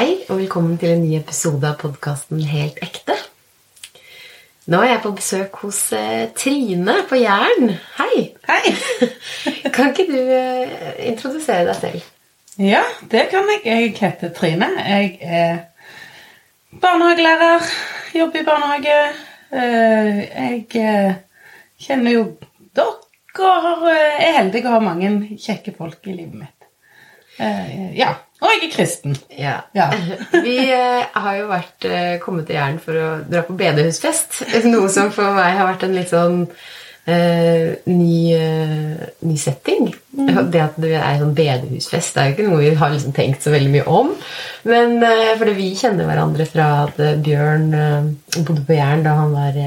Hei, og velkommen til en ny episode av podkasten Helt ekte. Nå er jeg på besøk hos eh, Trine på Jæren. Hei! Hei! Kan ikke du eh, introdusere deg selv? Ja, det kan jeg. Jeg heter Trine. Jeg er barnehagelærer. Jobber i barnehage. Eh, Jeg kjenner jo dere og er heldig å ha mange kjekke folk i livet mitt. Ja. Og jeg er kristen. Ja. Ja. Vi eh, har jo vært, eh, kommet til Jæren for å dra på bedehusfest. Noe som for meg har vært en litt sånn eh, ny, eh, ny setting. Det at det er sånn bedehusfest, det er jo ikke noe vi har liksom tenkt så veldig mye om. Men eh, fordi vi kjenner hverandre fra at Bjørn eh, bodde på Jæren da han var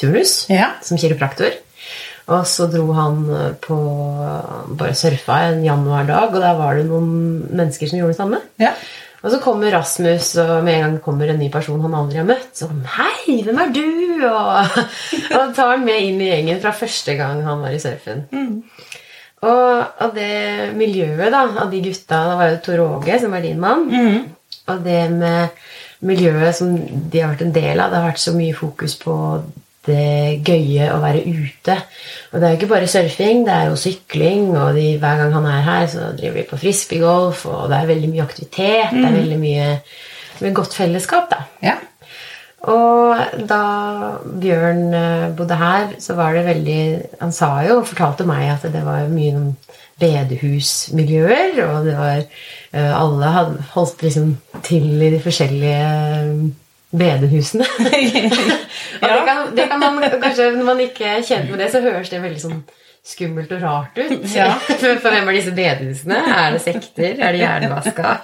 turnus Ja. som kiropraktor. Og så dro han eh, på Bare surfa en januardag, og der var det noen mennesker som gjorde det samme. Ja. Og så kommer Rasmus, og med en gang kommer en ny person han aldri har møtt. Så 'Hei, hvem er du?' Og, og tar han med inn i gjengen fra første gang han var i surfen. Og, av det miljøet da, av de gutta Da var jo Tor Åge, som var din mann. Og det med miljøet som de har vært en del av, det har vært så mye fokus på det gøye å være ute. Og det er jo ikke bare surfing, det er jo sykling, og de, hver gang han er her, så driver de på frisbeegolf, og det er veldig mye aktivitet, det er veldig mye, mye godt fellesskap, da. ja. Og da Bjørn eh, bodde her, så var det veldig Han sa jo og fortalte meg at det var mye noen bedehusmiljøer, og det var eh, Alle hadde holdt liksom til i de forskjellige eh, bedehusene. ja. det, kan, det kan man kanskje Når man ikke er kjent med det, så høres det veldig sånn skummelt og rart ut. Ja. For, hvem er disse bedehusene? Er det sekter? Er det hjernevaska?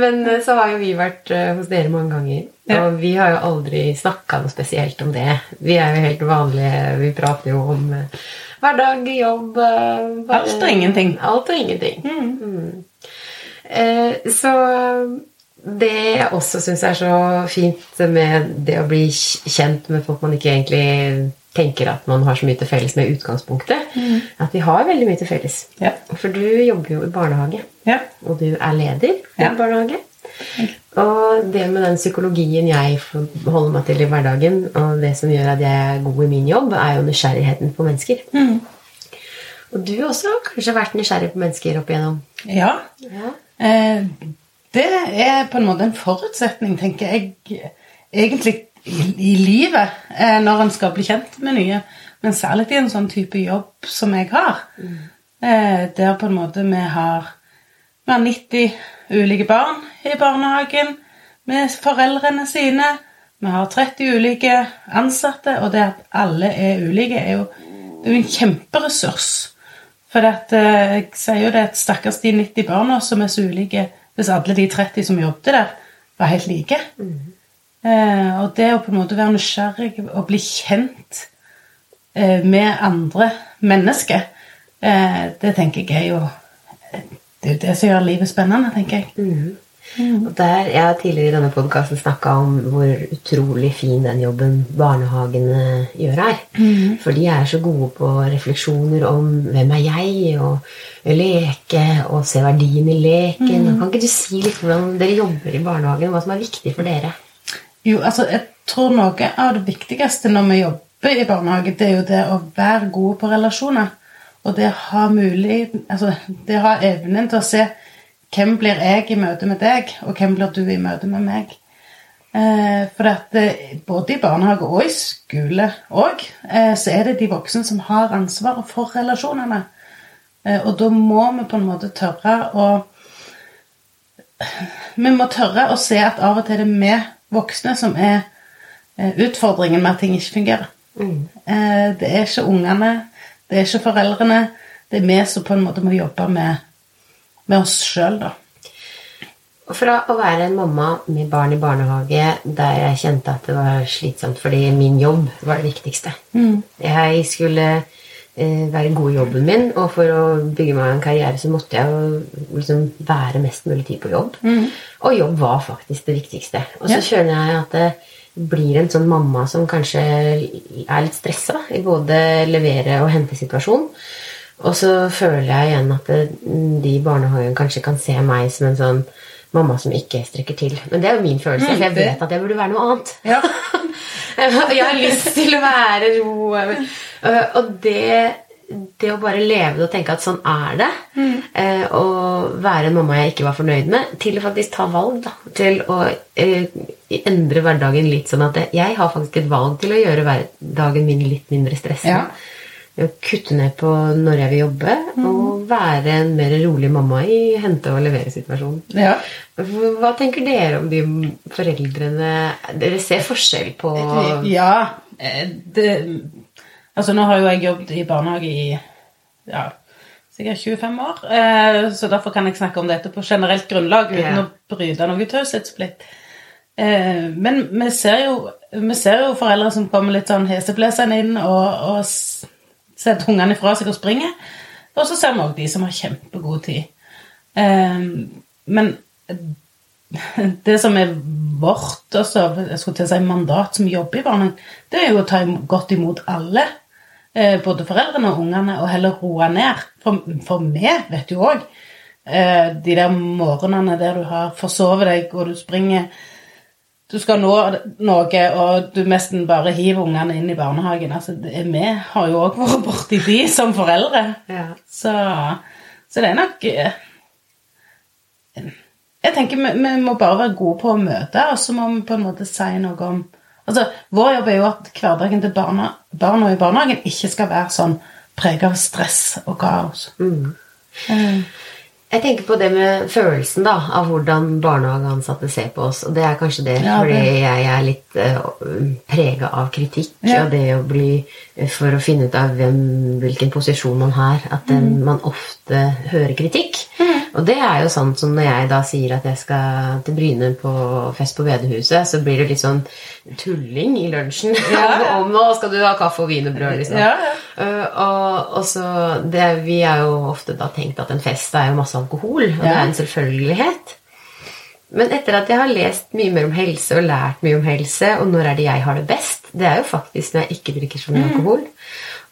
Men eh, så har jo vi vært eh, hos dere mange ganger. Og vi har jo aldri snakka noe spesielt om det. Vi er jo helt vanlige. Vi prater jo om eh, hverdag, jobb eh, Alt og ingenting. Alt og ingenting. Mm. Eh, Så det jeg også syns er så fint med det å bli kjent med folk man ikke egentlig tenker at man har så mye til felles med utgangspunktet, utgangspunktet, at vi har veldig mye til felles. Ja. For du jobber jo i barnehage, Ja. og du er leder i Ja. barnehage. Og det med den psykologien jeg holder meg til i hverdagen, og det som gjør at jeg er god i min jobb, er jo nysgjerrigheten på mennesker. Og du også har kanskje vært nysgjerrig på mennesker opp igjennom. ja. Ja. Eh, Det er på en måte en forutsetning, tenker jeg, egentlig i, i livet, eh, når en skal bli kjent med nye. Men særlig i en sånn type jobb som jeg har. mm. Der på en måte vi har, vi har 90 ulike barn i barnehagen med foreldrene sine. Vi har 30 ulike ansatte, og det at alle er ulike, er jo, det er jo en kjemperessurs. For at, eh, jeg sier jo det at stakkars de 90 barna som er så ulike, hvis alle de 30 som jobbet der, var helt like. Eh, og det å på en måte være nysgjerrig og bli kjent eh, med andre mennesker, eh, det tenker jeg er jo Det er jo det som gjør livet spennende, tenker jeg. Og der, Jeg har tidligere i denne podkasten snakka om hvor utrolig fin den jobben barnehagene gjør her. For de er så gode på refleksjoner om hvem er jeg, og leke og se verdien i leken. Kan ikke du si litt hvordan dere jobber i barnehagen, hva som er viktig for dere? Jo, altså, jeg tror noe av det viktigste når vi jobber i barnehage, det er jo det å være gode på relasjoner. Og det å ha mulig, altså, det å ha evnen til å se hvem blir jeg i møte med deg, og hvem blir du i møte med meg. Eh, for at eh, både i barnehage og i skole òg, eh, så er det de voksne som har ansvaret for relasjonene. Eh, og da må vi på en måte tørre å Vi må tørre å se at av og til er det vi voksne som er eh, utfordringen med at ting ikke fungerer. Eh, Det er ikke ungene, det er ikke foreldrene. Det er vi som på en måte må jobbe med, med oss sjøl, da. Fra å være en mamma med barn i barnehage der jeg kjente at det var slitsomt fordi min jobb var det viktigste. Jeg skulle eh, være god i jobben min, og for å bygge meg en karriere så måtte jeg jo liksom være mest mulig tid på jobb. Og jobb var faktisk det viktigste. Og så Ja. skjønner jeg at det blir en sånn mamma som kanskje er litt stressa i både levere- og hentesituasjon. Og så føler jeg igjen at de i barnehagen kanskje kan se meg som en sånn mamma som ikke strekker til. Men det er jo min følelse, for jeg vet at jeg burde være noe annet. Ja. Jeg har lyst til å være ro. øh, Og det, det å bare leve det og tenke at sånn er det, mm. og være en mamma jeg ikke var fornøyd med, til å faktisk ta valg, da. Til å eh, endre hverdagen litt sånn at jeg har faktisk et valg til å gjøre hverdagen min litt mindre stressende. Ja. Kutte ned på når jeg vil jobbe, og være en mer rolig mamma i hente- og levere-situasjonen. ja. Hva tenker dere om de foreldrene Dere ser forskjell på Ja. eh, Det, altså, nå har jo jeg jobbet i barnehage i ja, sikkert 25 år, eh, så derfor kan jeg snakke om dette på generelt grunnlag uten Ja. å bryte noe taushetsplikt. Eh, men vi ser, jo, vi ser jo foreldre som kommer litt sånn heseblesende inn og, og setter ungene fra seg og springer. Og så ser vi òg de som har kjempegod tid. Eh, men det som er vårt også, jeg skulle til å si mandat som jobber i barnehagen, det er jo å ta godt imot alle. eh, Både foreldrene og ungene, og heller roe ned. For, for vi vet jo òg de der morgenene der du har forsovet deg, og du springer Du skal nå noe, og du nesten bare hiver ungene inn i barnehagen. Altså, det, vi har jo òg vært borti de som foreldre. Ja. Så, så det er nok eh, Jeg tenker vi, vi må bare være gode på å møte, og så må vi på en måte si noe om Altså, Vår jobb er jo at hverdagen til barna, barna i barnehagen ikke skal være sånn preget av stress og kaos. Eh, Jeg tenker på det med følelsen da, av hvordan barnehageansatte ser på oss. Og det er kanskje det Ja, fordi jeg er litt uh, prega av kritikk. Ja. Og det å bli For å finne ut av hvem, hvilken posisjon man har. At Mm. man ofte hører kritikk. Og det er jo sånn som når jeg da sier at jeg skal til Bryne på fest på bedehuset, så blir det litt sånn tulling i lunsjen. Ja. om nå skal du ha kaffe og wienerbrød, liksom. Ja. Uh, og, og så det, Vi er jo ofte da tenkt at en fest er jo masse alkohol, og det er en selvfølgelighet. Men etter at jeg har lest mye mer om helse og lært mye om helse, og når er det jeg har det best, det er jo faktisk når jeg ikke drikker så mye alkohol.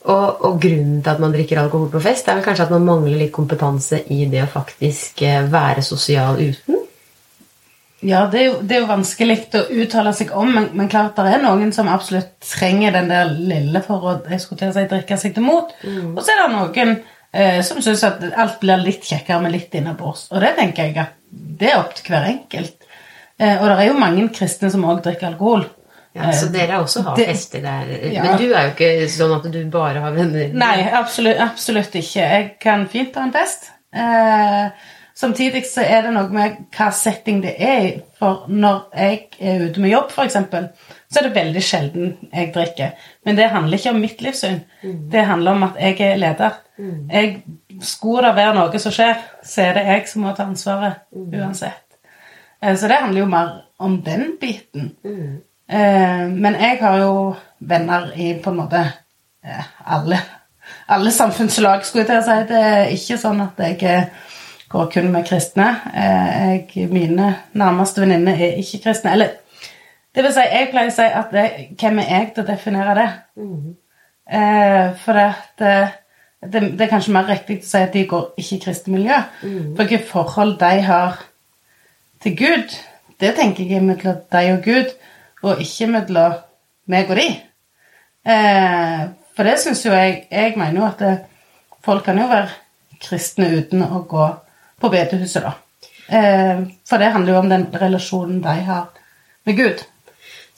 Og, og grunnen til at man drikker alkohol på fest, er vel kanskje at man mangler litt kompetanse i det å faktisk eh, være sosial uten. Ja, det er, jo, det er jo vanskelig å uttale seg om, men, men klart det er noen som absolutt trenger den der lille for å si, drikke seg til mot. Og så er det noen eh, som syns at alt blir litt kjekkere med litt innabords. Og det tenker jeg at det er opp til hver enkelt. Eh, og det er jo mange kristne som òg drikker alkohol. Ja, så dere også har det- fester der. Ja. Men du er jo ikke sånn at du bare har venner. Nei, absolutt, absolutt ikke. Jeg kan fint ha en fest. Eh, samtidig så er det noe med hva setting det er i. For når jeg er ute med jobb, f.eks., så er det veldig sjelden jeg drikker. Men det handler ikke om mitt livssyn. Det handler om at jeg er leder. Jeg, skulle det være noe som skjer, så er det jeg som må ta ansvaret uansett. Eh, så det handler jo mer om den biten. Eh, men jeg har jo venner i på en måte eh, alle, alle samfunnslag, skulle jeg til å si. Det er ikke sånn at jeg eh, går kun med kristne. Eh, jeg, mine nærmeste venninner er ikke kristne. Eller det vil si, jeg pleier å si at det, hvem er jeg til å definere det? Mm. for at eh, det, det er kanskje mer riktig å si at de går ikke i kristent miljø. For hvilke forhold de har til Gud, det tenker jeg er mellom deg og Gud, og ikke mellom meg og de. Eh, for det syns jo jeg Jeg mener jo at det, folk kan jo være kristne uten å gå på bedehuset, da. Eh, for det handler jo om den relasjonen de har med Gud.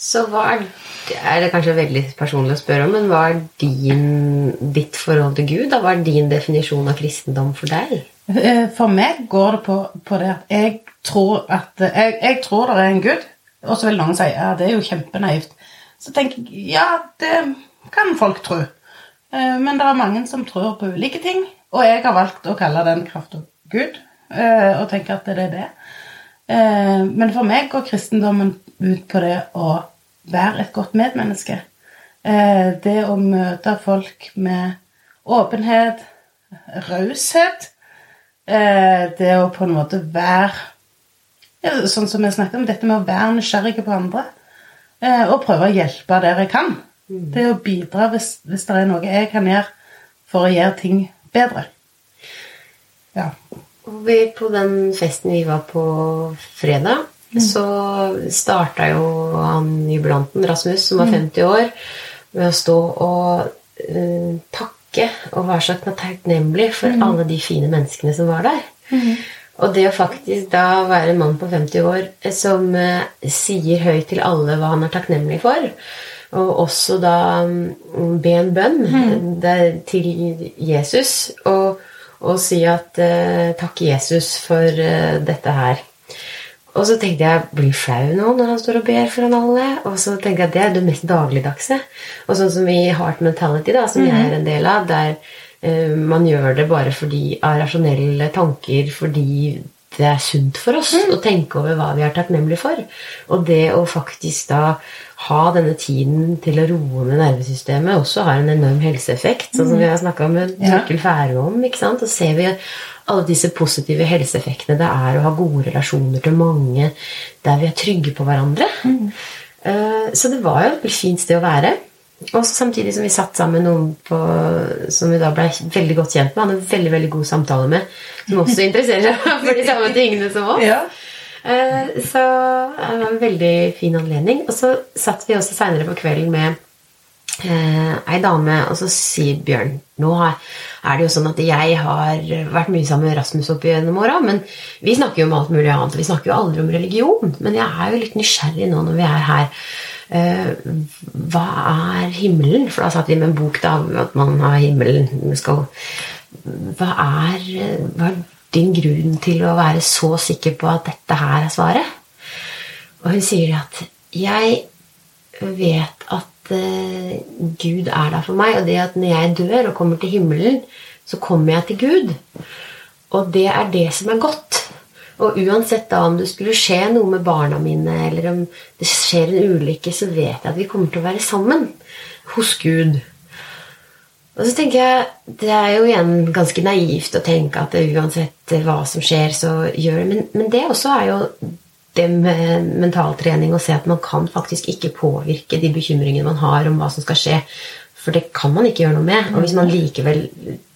Så hva er, er det kanskje veldig personlig å spørre om, men hva er din, ditt forhold til Gud? Da? Hva er din definisjon av kristendom for deg? Eh, For meg går det på, på det at jeg tror at jeg, jeg tror det er en Gud, og så vil noen si ja, det er jo kjempenaivt. Så tenker jeg ja, det kan folk tro. Eh, Men det er mange som tror på ulike ting, og jeg har valgt å kalle den krafta Gud, eh, og tenker at det er det. Eh, Men for meg går kristendommen ut på det å være et godt medmenneske. Det å møte folk med åpenhet, raushet. Det å på en måte være Sånn som vi snakket om, dette med å være nysgjerrig på andre. eh, Og prøve å hjelpe der jeg kan. Det å bidra hvis, hvis det er noe jeg kan gjøre for å gjøre ting bedre. Ja. På den festen vi var på fredag, så starta jo han jubilanten Rasmus, som var 50 år, med å stå og uh, takke og være så takknemlig for alle de fine menneskene som var der. Og det å faktisk da være en mann på 50 år eh, som eh, sier høyt til alle hva han er takknemlig for, og også da mm, be en bønn der, til Jesus, og, og si at eh, takk, Jesus, for eh, dette her. Og så tenkte jeg blir flau nå når han står og ber foran alle. Og så tenkte jeg at det er det mest dagligdagse. Og sånn som i Heart Mentality, da, som jeg er en del av, der man gjør det bare fordi av rasjonelle tanker fordi det er sunt for oss å tenke over hva vi er takknemlige for. Og det å faktisk da ha denne tiden til å roe ned nervesystemet også har en enorm helseeffekt, sånn som vi har snakka med Ja. Torkel Færø om. ikke sant? Og ser vi alle disse positive helseeffektene det er å ha gode relasjoner til mange der vi er trygge på hverandre. Mm. Så det var jo et fint sted å være. Og samtidig som vi satt sammen noen på, som vi da ble veldig godt kjent med. Han en veldig veldig god samtale med, som også interesserer seg for de samme tingene som oss. Ja. Eh, Så det var en veldig fin anledning. Og så satt vi også seinere på kvelden med eh, ei dame, og så sier Bjørn Nå er det jo sånn at jeg har vært mye sammen med Rasmus opp gjennom åra, men vi snakker jo om alt mulig annet. Vi snakker jo aldri om religion. Men jeg er jo litt nysgjerrig nå når vi er her. Eh, hva er himmelen? For da satt vi med en bok da, at man har himmelen. Skal, hva, er, hva er din grunn til å være så sikker på at dette her er svaret? Og hun sier at jeg vet at uh, Gud er der for meg, og det at når jeg dør og kommer til himmelen, så kommer jeg til Gud. Og det er det som er godt. Og uansett da om det skulle skje noe med barna mine, eller om det skjer en ulykke, så vet jeg at vi kommer til å være sammen hos Gud. Og så tenker jeg, Det er jo igjen ganske naivt å tenke at uansett hva som skjer, så gjør det Men, men det også er jo det med mentaltrening å se at man kan faktisk ikke påvirke de bekymringene man har om hva som skal skje. For det kan man ikke gjøre noe med. Og hvis man likevel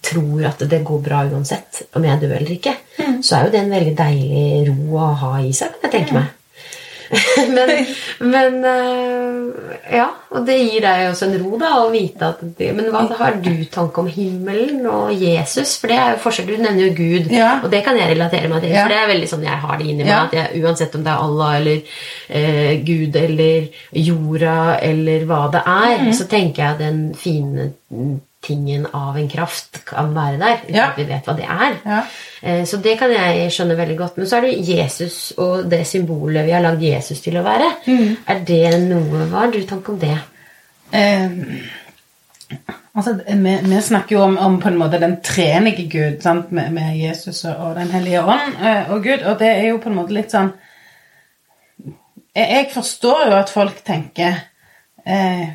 tror at det går bra uansett om jeg dør eller ikke, så er jo det en veldig deilig ro å ha i seg, kan jeg tenke meg. men, men øh, ja, og det gir deg også en ro, da, å vite at det, Men hva har du tanke om himmelen og Jesus? For det er jo forskjell. Du nevner jo Gud, Ja. og det kan jeg relatere meg til. For det er veldig sånn jeg har det inni meg. At jeg, uansett om det er Allah eller eh, Gud eller jorda eller hva det er, mm. så tenker jeg den fine tingen av en kraft kan være der. Uten Ja. at vi vet hva det er. Ja. Eh, Så det kan jeg skjønne veldig godt. Men så er det Jesus og det symbolet vi har lagd Jesus til å være. Mm. Er det noe Hva har du tanke om det? Eh, altså, vi, vi snakker jo om, om på en måte den trenige Gud sant? Med, med Jesus og Den hellige ånd eh, og Gud, og det er jo på en måte litt sånn Jeg, jeg forstår jo at folk tenker eh,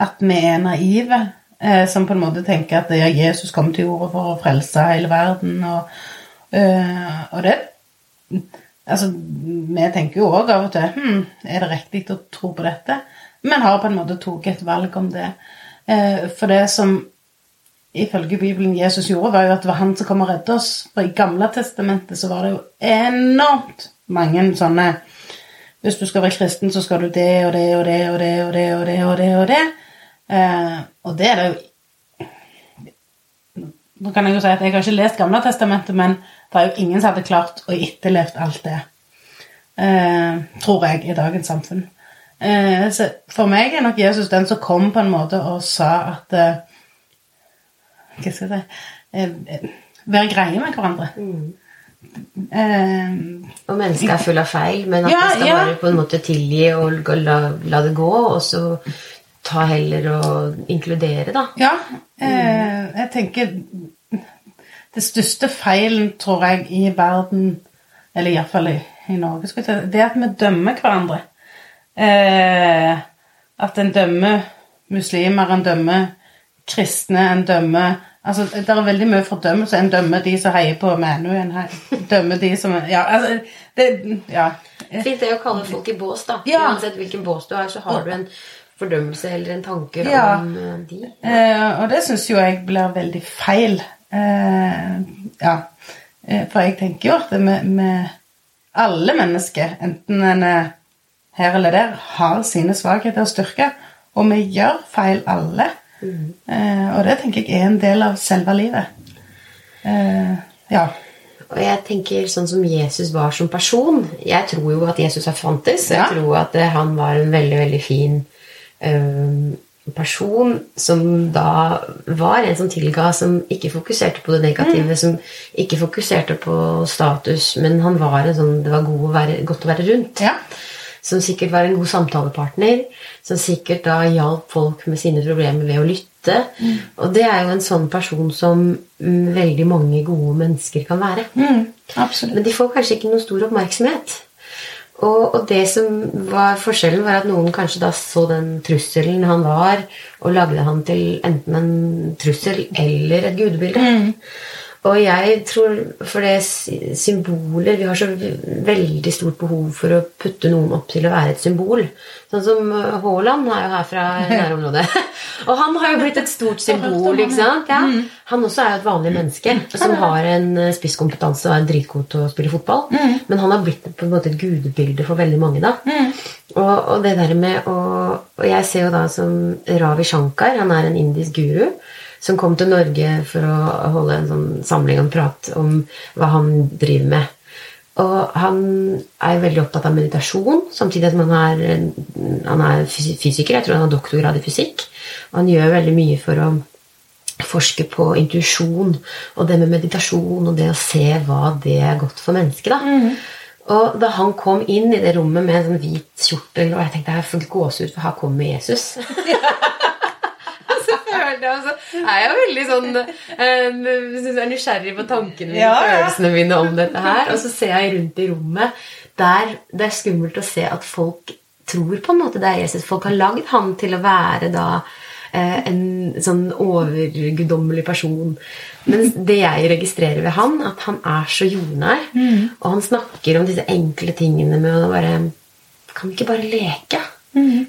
at vi er naive, eh, som på en måte tenker at ja, Jesus kom til jorda for å frelse hele verden, og, eh, og det Altså, vi tenker jo òg av og til hm, Er det riktig å tro på dette? Men har på en måte tatt et valg om det. Eh, for det som ifølge Bibelen Jesus gjorde, var jo at det var han som kom og redde oss. For i Gamle testamentet så var det jo enormt mange sånne Hvis du skal være kristen, så skal du det og det og det og det og det og det og det. Og det, eh, og det er det jo Nå kan jeg jo si at jeg har ikke lest Gamle testamentet, men det er jo ingen som hadde klart å etterlevd alt det. Eh, tror jeg, i dagens samfunn. Eh, så for meg er nok Jesus den som kom på en måte og sa at eh, Hva skal jeg si eh, eh, Være greie med hverandre. Eh, Og mennesket er full av feil, men at Ja, vi skal ja. bare på en måte tilgi og la, la det gå, og så ta heller og inkludere, da. ja. Eh, jeg tenker Det største feilen, tror jeg, i verden, eller iallfall i, i Norge, skal jeg si, det er at vi dømmer hverandre. Eh, at en dømmer muslimer, en dømmer kristne, en dømmer Altså, Det er veldig mye fordømmelse. En dømmer de som heier på Manu, en dømmer de som Ja, altså det, ja. Fint det å kalle folk i bås, da. Ja. Uansett hvilken bås du er, så har du en fordømmelse eller en tanke Ja. om eh, de. Eh, og det syns jo jeg blir veldig feil. Eh, ja. Eh, For jeg tenker jo at det med, med alle mennesker, enten en er her eller der, har sine svakheter og styrker. Og vi gjør feil alle. Eh, og det tenker jeg er en del av selve livet. Eh, ja. Og jeg tenker sånn som Jesus var som person Jeg tror jo at Jesus har fantes. Jeg Ja. tror at eh, han var en veldig, veldig fin eh, person som da var en som tilga, som ikke fokuserte på det negative, som ikke fokuserte på status, men han var en sånn Det var god å være, godt å være rundt. ja. Som sikkert var en god samtalepartner. Som sikkert da hjalp folk med sine problemer ved å lytte. Og det er jo en sånn person som mm, veldig mange gode mennesker kan være. Mm. Men de får kanskje ikke noe stor oppmerksomhet. Og, og det som var forskjellen, var at noen kanskje da så den trusselen han var, og lagde han til enten en trussel eller et gudebilde. Og jeg tror For det sy- symboler Vi har så veldig stort behov for å putte noen opp til å være et symbol. Sånn som uh, Haaland er jo her fra nærområdet. og han har jo blitt et stort symbol. ikke sant? Ja. Han også er jo et vanlig menneske som har en uh, spisskompetanse og er dritgod til å spille fotball. Men han har blitt på en måte et gudebilde for veldig mange. da. Og, og det der med å Og jeg ser jo da som Ravi Shankar, han er en indisk guru som kom til Norge for å holde en sånn samling og prat om hva han driver med. Og han er veldig opptatt av meditasjon, samtidig som han er, han er fysiker. Jeg tror han har doktorgrad i fysikk. Og han gjør veldig mye for å forske på intuisjon og det med meditasjon og det å se hva det er godt for mennesket. da. Og da han kom inn i det rommet med en sånn hvit kjortel, og jeg tenkte jeg får gåsehud, for her kommer Jesus. Følte jeg, og så er jeg veldig sånn eh, jeg er nysgjerrig på tankene mine og følelsene mine om dette her. Og så ser jeg rundt i rommet der det er skummelt å se at folk tror på en måte det er Jesus. Folk har lagd han til å være da eh, en sånn overguddommelig person. Men det jeg registrerer ved han, at han er så jordnær. Og han snakker om disse enkle tingene med å bare Kan vi ikke bare leke?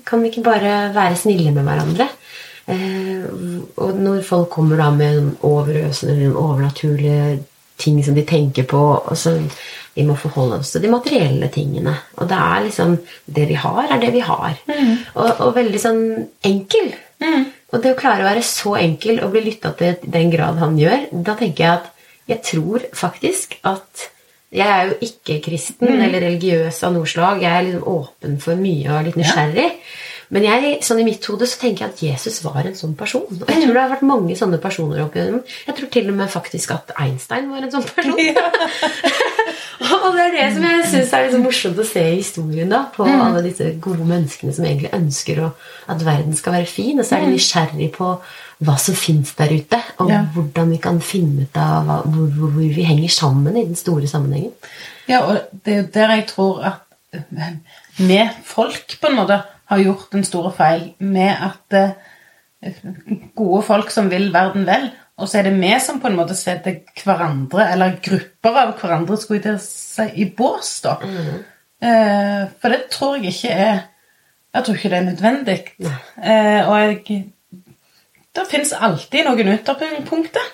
Kan vi ikke bare være snille med hverandre? Eh, og når folk kommer da med en overøsende eller overnaturlige ting som de tenker på og så Vi må forholde oss til de materielle tingene. Og det er liksom Det vi har, er det vi har. Og, og veldig sånn enkel. Og det å klare å være så enkel og bli lytta til i den grad han gjør, da tenker jeg at jeg tror faktisk at jeg er jo ikke kristen eller religiøs av noe slag. Jeg er liksom åpen for mye og litt nysgjerrig. Men jeg, sånn i mitt hode så tenker jeg at Jesus var en sånn person. Og jeg tror det har vært mange sånne personer opp igjennom. Jeg tror til og med faktisk at Einstein var en sånn person. og det er det som jeg syns er liksom morsomt å se i historien. da, På alle disse gode menneskene som egentlig ønsker å, at verden skal være fin. Og så er de nysgjerrig på hva som fins der ute, og Ja. hvordan vi kan finne ut av hvor, hvor, hvor vi henger sammen i den store sammenhengen. Ja, og det er jo der jeg tror at med vi folk på en måte har gjort en stor feil med at eh, gode folk som vil verden vel, og så er det vi som på en måte setter hverandre, eller grupper av hverandre, skulle jeg si, i bås, da. Eh, for det tror jeg ikke er Jeg tror ikke det er nødvendig. Eh, og jeg Det fins alltid noen ytterpunkter.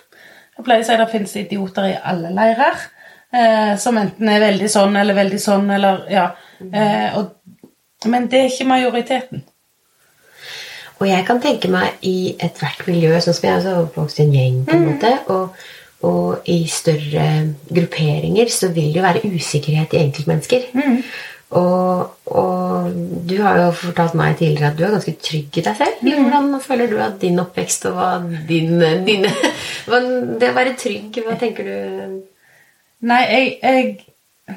Jeg pleier å si det fins idioter i alle leirer. Eh, som enten er veldig sånn eller veldig sånn, eller ja. Eh, og, men det er ikke majoriteten. Og jeg kan tenke meg i ethvert miljø Sånn som jeg også er oppvokst i en gjeng, på en måte, og, og i større grupperinger så vil det jo være usikkerhet i enkeltmennesker. Og, og du har jo fortalt meg tidligere at du er ganske trygg i deg selv. Hvordan føler du at din oppvekst og hva din, dine Det å være trygg, hva tenker du Nei, jeg, jeg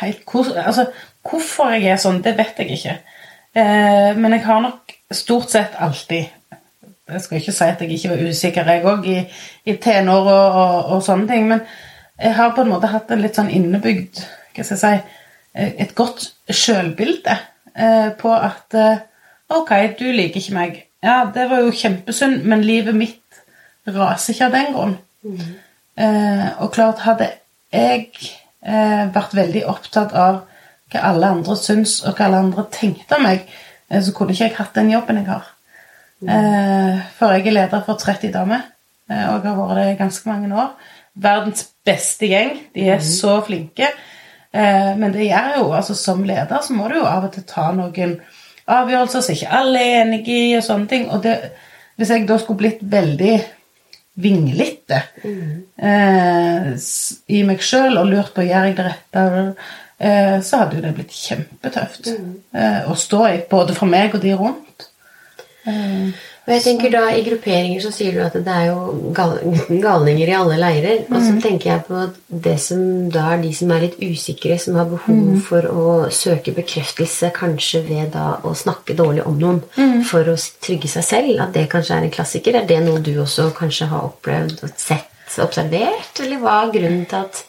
helt, altså, Hvorfor jeg er sånn, det vet jeg ikke. Eh, men jeg har nok stort sett alltid Jeg skal ikke si at jeg ikke var usikker, jeg òg, i, i tenår og, og, og sånne ting. Men jeg har på en måte hatt en litt sånn innebygd hva skal jeg si, eh, Et godt sjølbilde eh, på at eh, Ok, du liker ikke meg. Ja, det var jo kjempesynd, men livet mitt raser ikke av den grunn. Eh, og klart, hadde jeg eh, vært veldig opptatt av hva alle andre syns, og hva alle andre tenkte om meg, eh, så kunne ikke jeg hatt den jobben jeg har. Eh, for jeg er leder for 30 damer, eh, og har vært det i ganske mange år. verdens beste gjeng. De er så flinke. Men det gjør jo, altså som leder så må du jo av og til ta noen avgjørelser som ikke alle er enig i, og sånne ting. Og det, hvis jeg da skulle blitt veldig vinglete eh, i meg sjøl og lurt på gjør jeg det rette, så hadde jo det blitt kjempetøft mm. å stå i, både for meg og de rundt. Eh, Og jeg tenker da I grupperinger så sier du at det er jo gal galninger i alle leirer. Og så tenker jeg på det som da er de som er litt usikre, som har behov for å søke bekreftelse kanskje ved da å snakke dårlig om noen for å trygge seg selv, at det kanskje er en klassiker. Er det noe du også kanskje har opplevd sett, observert? Eller hva er grunnen til at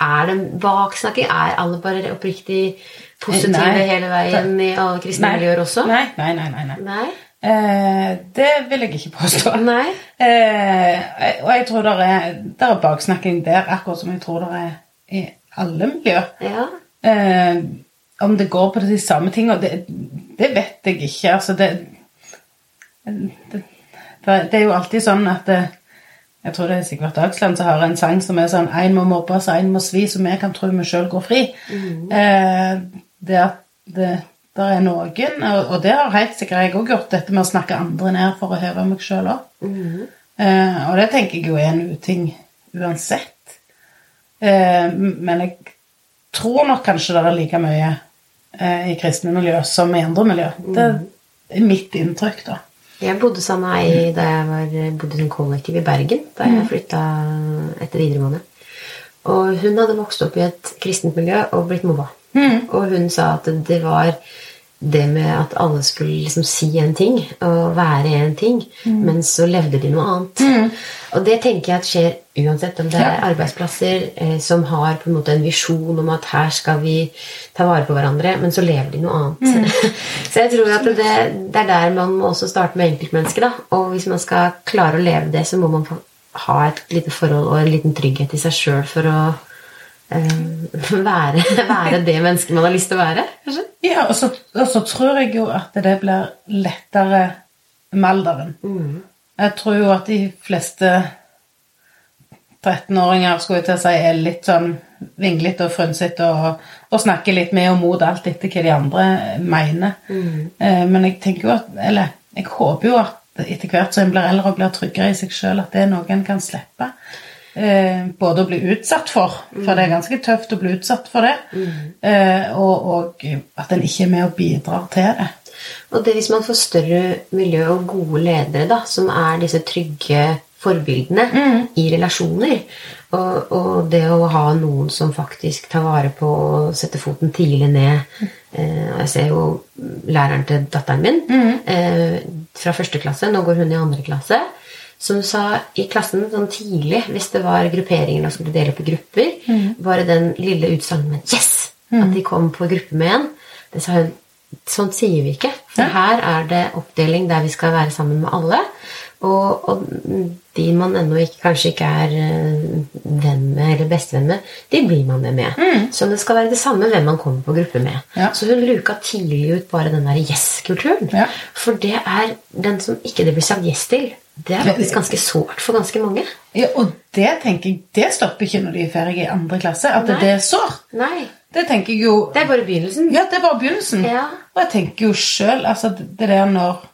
er det baksnakking? Er alle bare oppriktig positive Nei. hele veien i alle kristne miljøer også? Nei, nei, nei. nei, nei. Eh, det vil jeg ikke påstå. Nei. Eh, og jeg tror det er, er baksnakking der, akkurat som jeg tror det er i alle miljøer. Ja. Eh, om det går på de samme tingene, det, det vet jeg ikke. Altså, det, det, det, det er jo alltid sånn at det, Jeg tror det er Sigvart Dagsland som har en sang som er sånn Én må mobbes, én må svi, så vi kan tro vi sjøl går fri. Eh, det at det, der er noen, og, og det har helt sikkert jeg òg gjort, dette med å snakke andre ned for å heve meg sjøl òg. Eh, og det tenker jeg jo er en uting uansett. Eh, men jeg tror nok kanskje det er like mye eh, i kristne miljø som i andre miljø. Det er mitt inntrykk, da. Jeg bodde sammen med ei da jeg var, bodde en kollektiv i Bergen. Da jeg flytta etter videregående. Og hun hadde vokst opp i et kristent miljø og blitt mobba. Og hun sa at det var det med at alle skulle liksom si en ting og være en ting, men så levde de noe annet. Og det tenker jeg at skjer uansett om det er arbeidsplasser eh, som har på en måte en visjon om at her skal vi ta vare på hverandre, men så lever de noe annet. så jeg tror at det, det er der man må også starte med enkeltmennesket. da. Og hvis man skal klare å leve det, så må man ha et lite forhold og en liten trygghet i seg sjøl for å være, være det mennesket man har lyst til å være. kanskje? Ja, og så, og så tror jeg jo at det blir lettere med alderen. Jeg tror jo at de fleste 13-åringer skulle jeg til å si, er litt sånn vinglete og frynsete og, og snakker litt med og mot alt etter hva de andre mener. Eh, men jeg tenker jo at Eller jeg håper jo at etter hvert som en blir eldre og blir tryggere i seg sjøl, at det er noe en kan slippe. Eh, både å bli utsatt for, for det er ganske tøft å bli utsatt for det, eh, og, og at en ikke er med og bidrar til det. Og det hvis man får større miljø og gode ledere, da, som er disse trygge forbildene i relasjoner, og, og det å ha noen som faktisk tar vare på å sette foten tidlig ned eh, Jeg ser jo læreren til datteren min eh, fra første klasse, nå går hun i andre klasse, som sa i klassen sånn tidlig, hvis det var grupperinger og skulle dele opp i grupper, bare den lille utsagnet 'yes', at de kom på gruppe med en, det sa hun Sånn sier vi ikke. For her er det oppdeling der vi skal være sammen med alle. Og, og de man ennå kanskje ikke er eh, venn med, eller bestevenn med, de blir man med med. Så det skal være det samme hvem man kommer på gruppe med. Ja. Så hun luka tidlig ut bare den der yes-kulturen. Ja. For det er den som ikke det blir sagt yes til. Det er faktisk ganske sårt for ganske mange. Ja, og det tenker jeg, det stopper ikke når de er ferdige i andre klasse. At Nei. det er sårt. Nei. Det tenker jeg jo Det er bare begynnelsen. Ja, det er bare begynnelsen. Ja. Og jeg tenker jo sjøl altså, det der når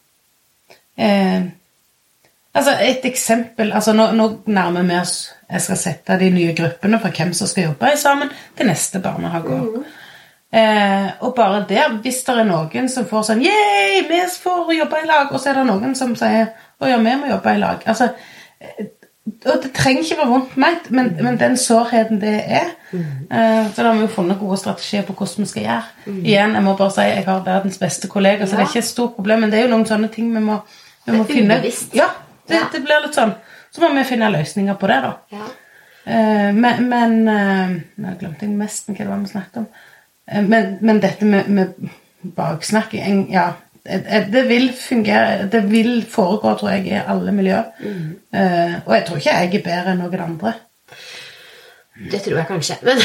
eh, Altså, et eksempel altså, nå, nå nærmer vi oss Jeg skal sette de nye gruppene for hvem som skal jobbe sammen til neste barnehageår. Eh, og bare der, hvis det er noen som får sånn Yeah, vi får jobbe i lag, og så er det noen som sier Å ja, vi må jobbe i lag. Altså, eh, og det trenger ikke være vondt ment, men, men den sårheten det er eh, Så da har vi jo funnet gode strategier på hvordan vi skal gjøre. Igjen, jeg må bare si jeg har verdens beste kollega, så det er ikke et stort problem, men det er jo noen sånne ting vi må, vi må finne. Ja, det, Ja. det blir litt sånn. Så må vi finne løsninger på det, da. Ja. Eh, men men eh, Nå glemte jeg nesten hva det var vi snakket om. Eh, men, men dette med, med baksnakking Ja, det, det vil fungere Det vil foregå, tror jeg, i alle miljøer. Eh, og jeg tror ikke jeg er bedre enn noen andre. Det tror jeg kanskje. Men,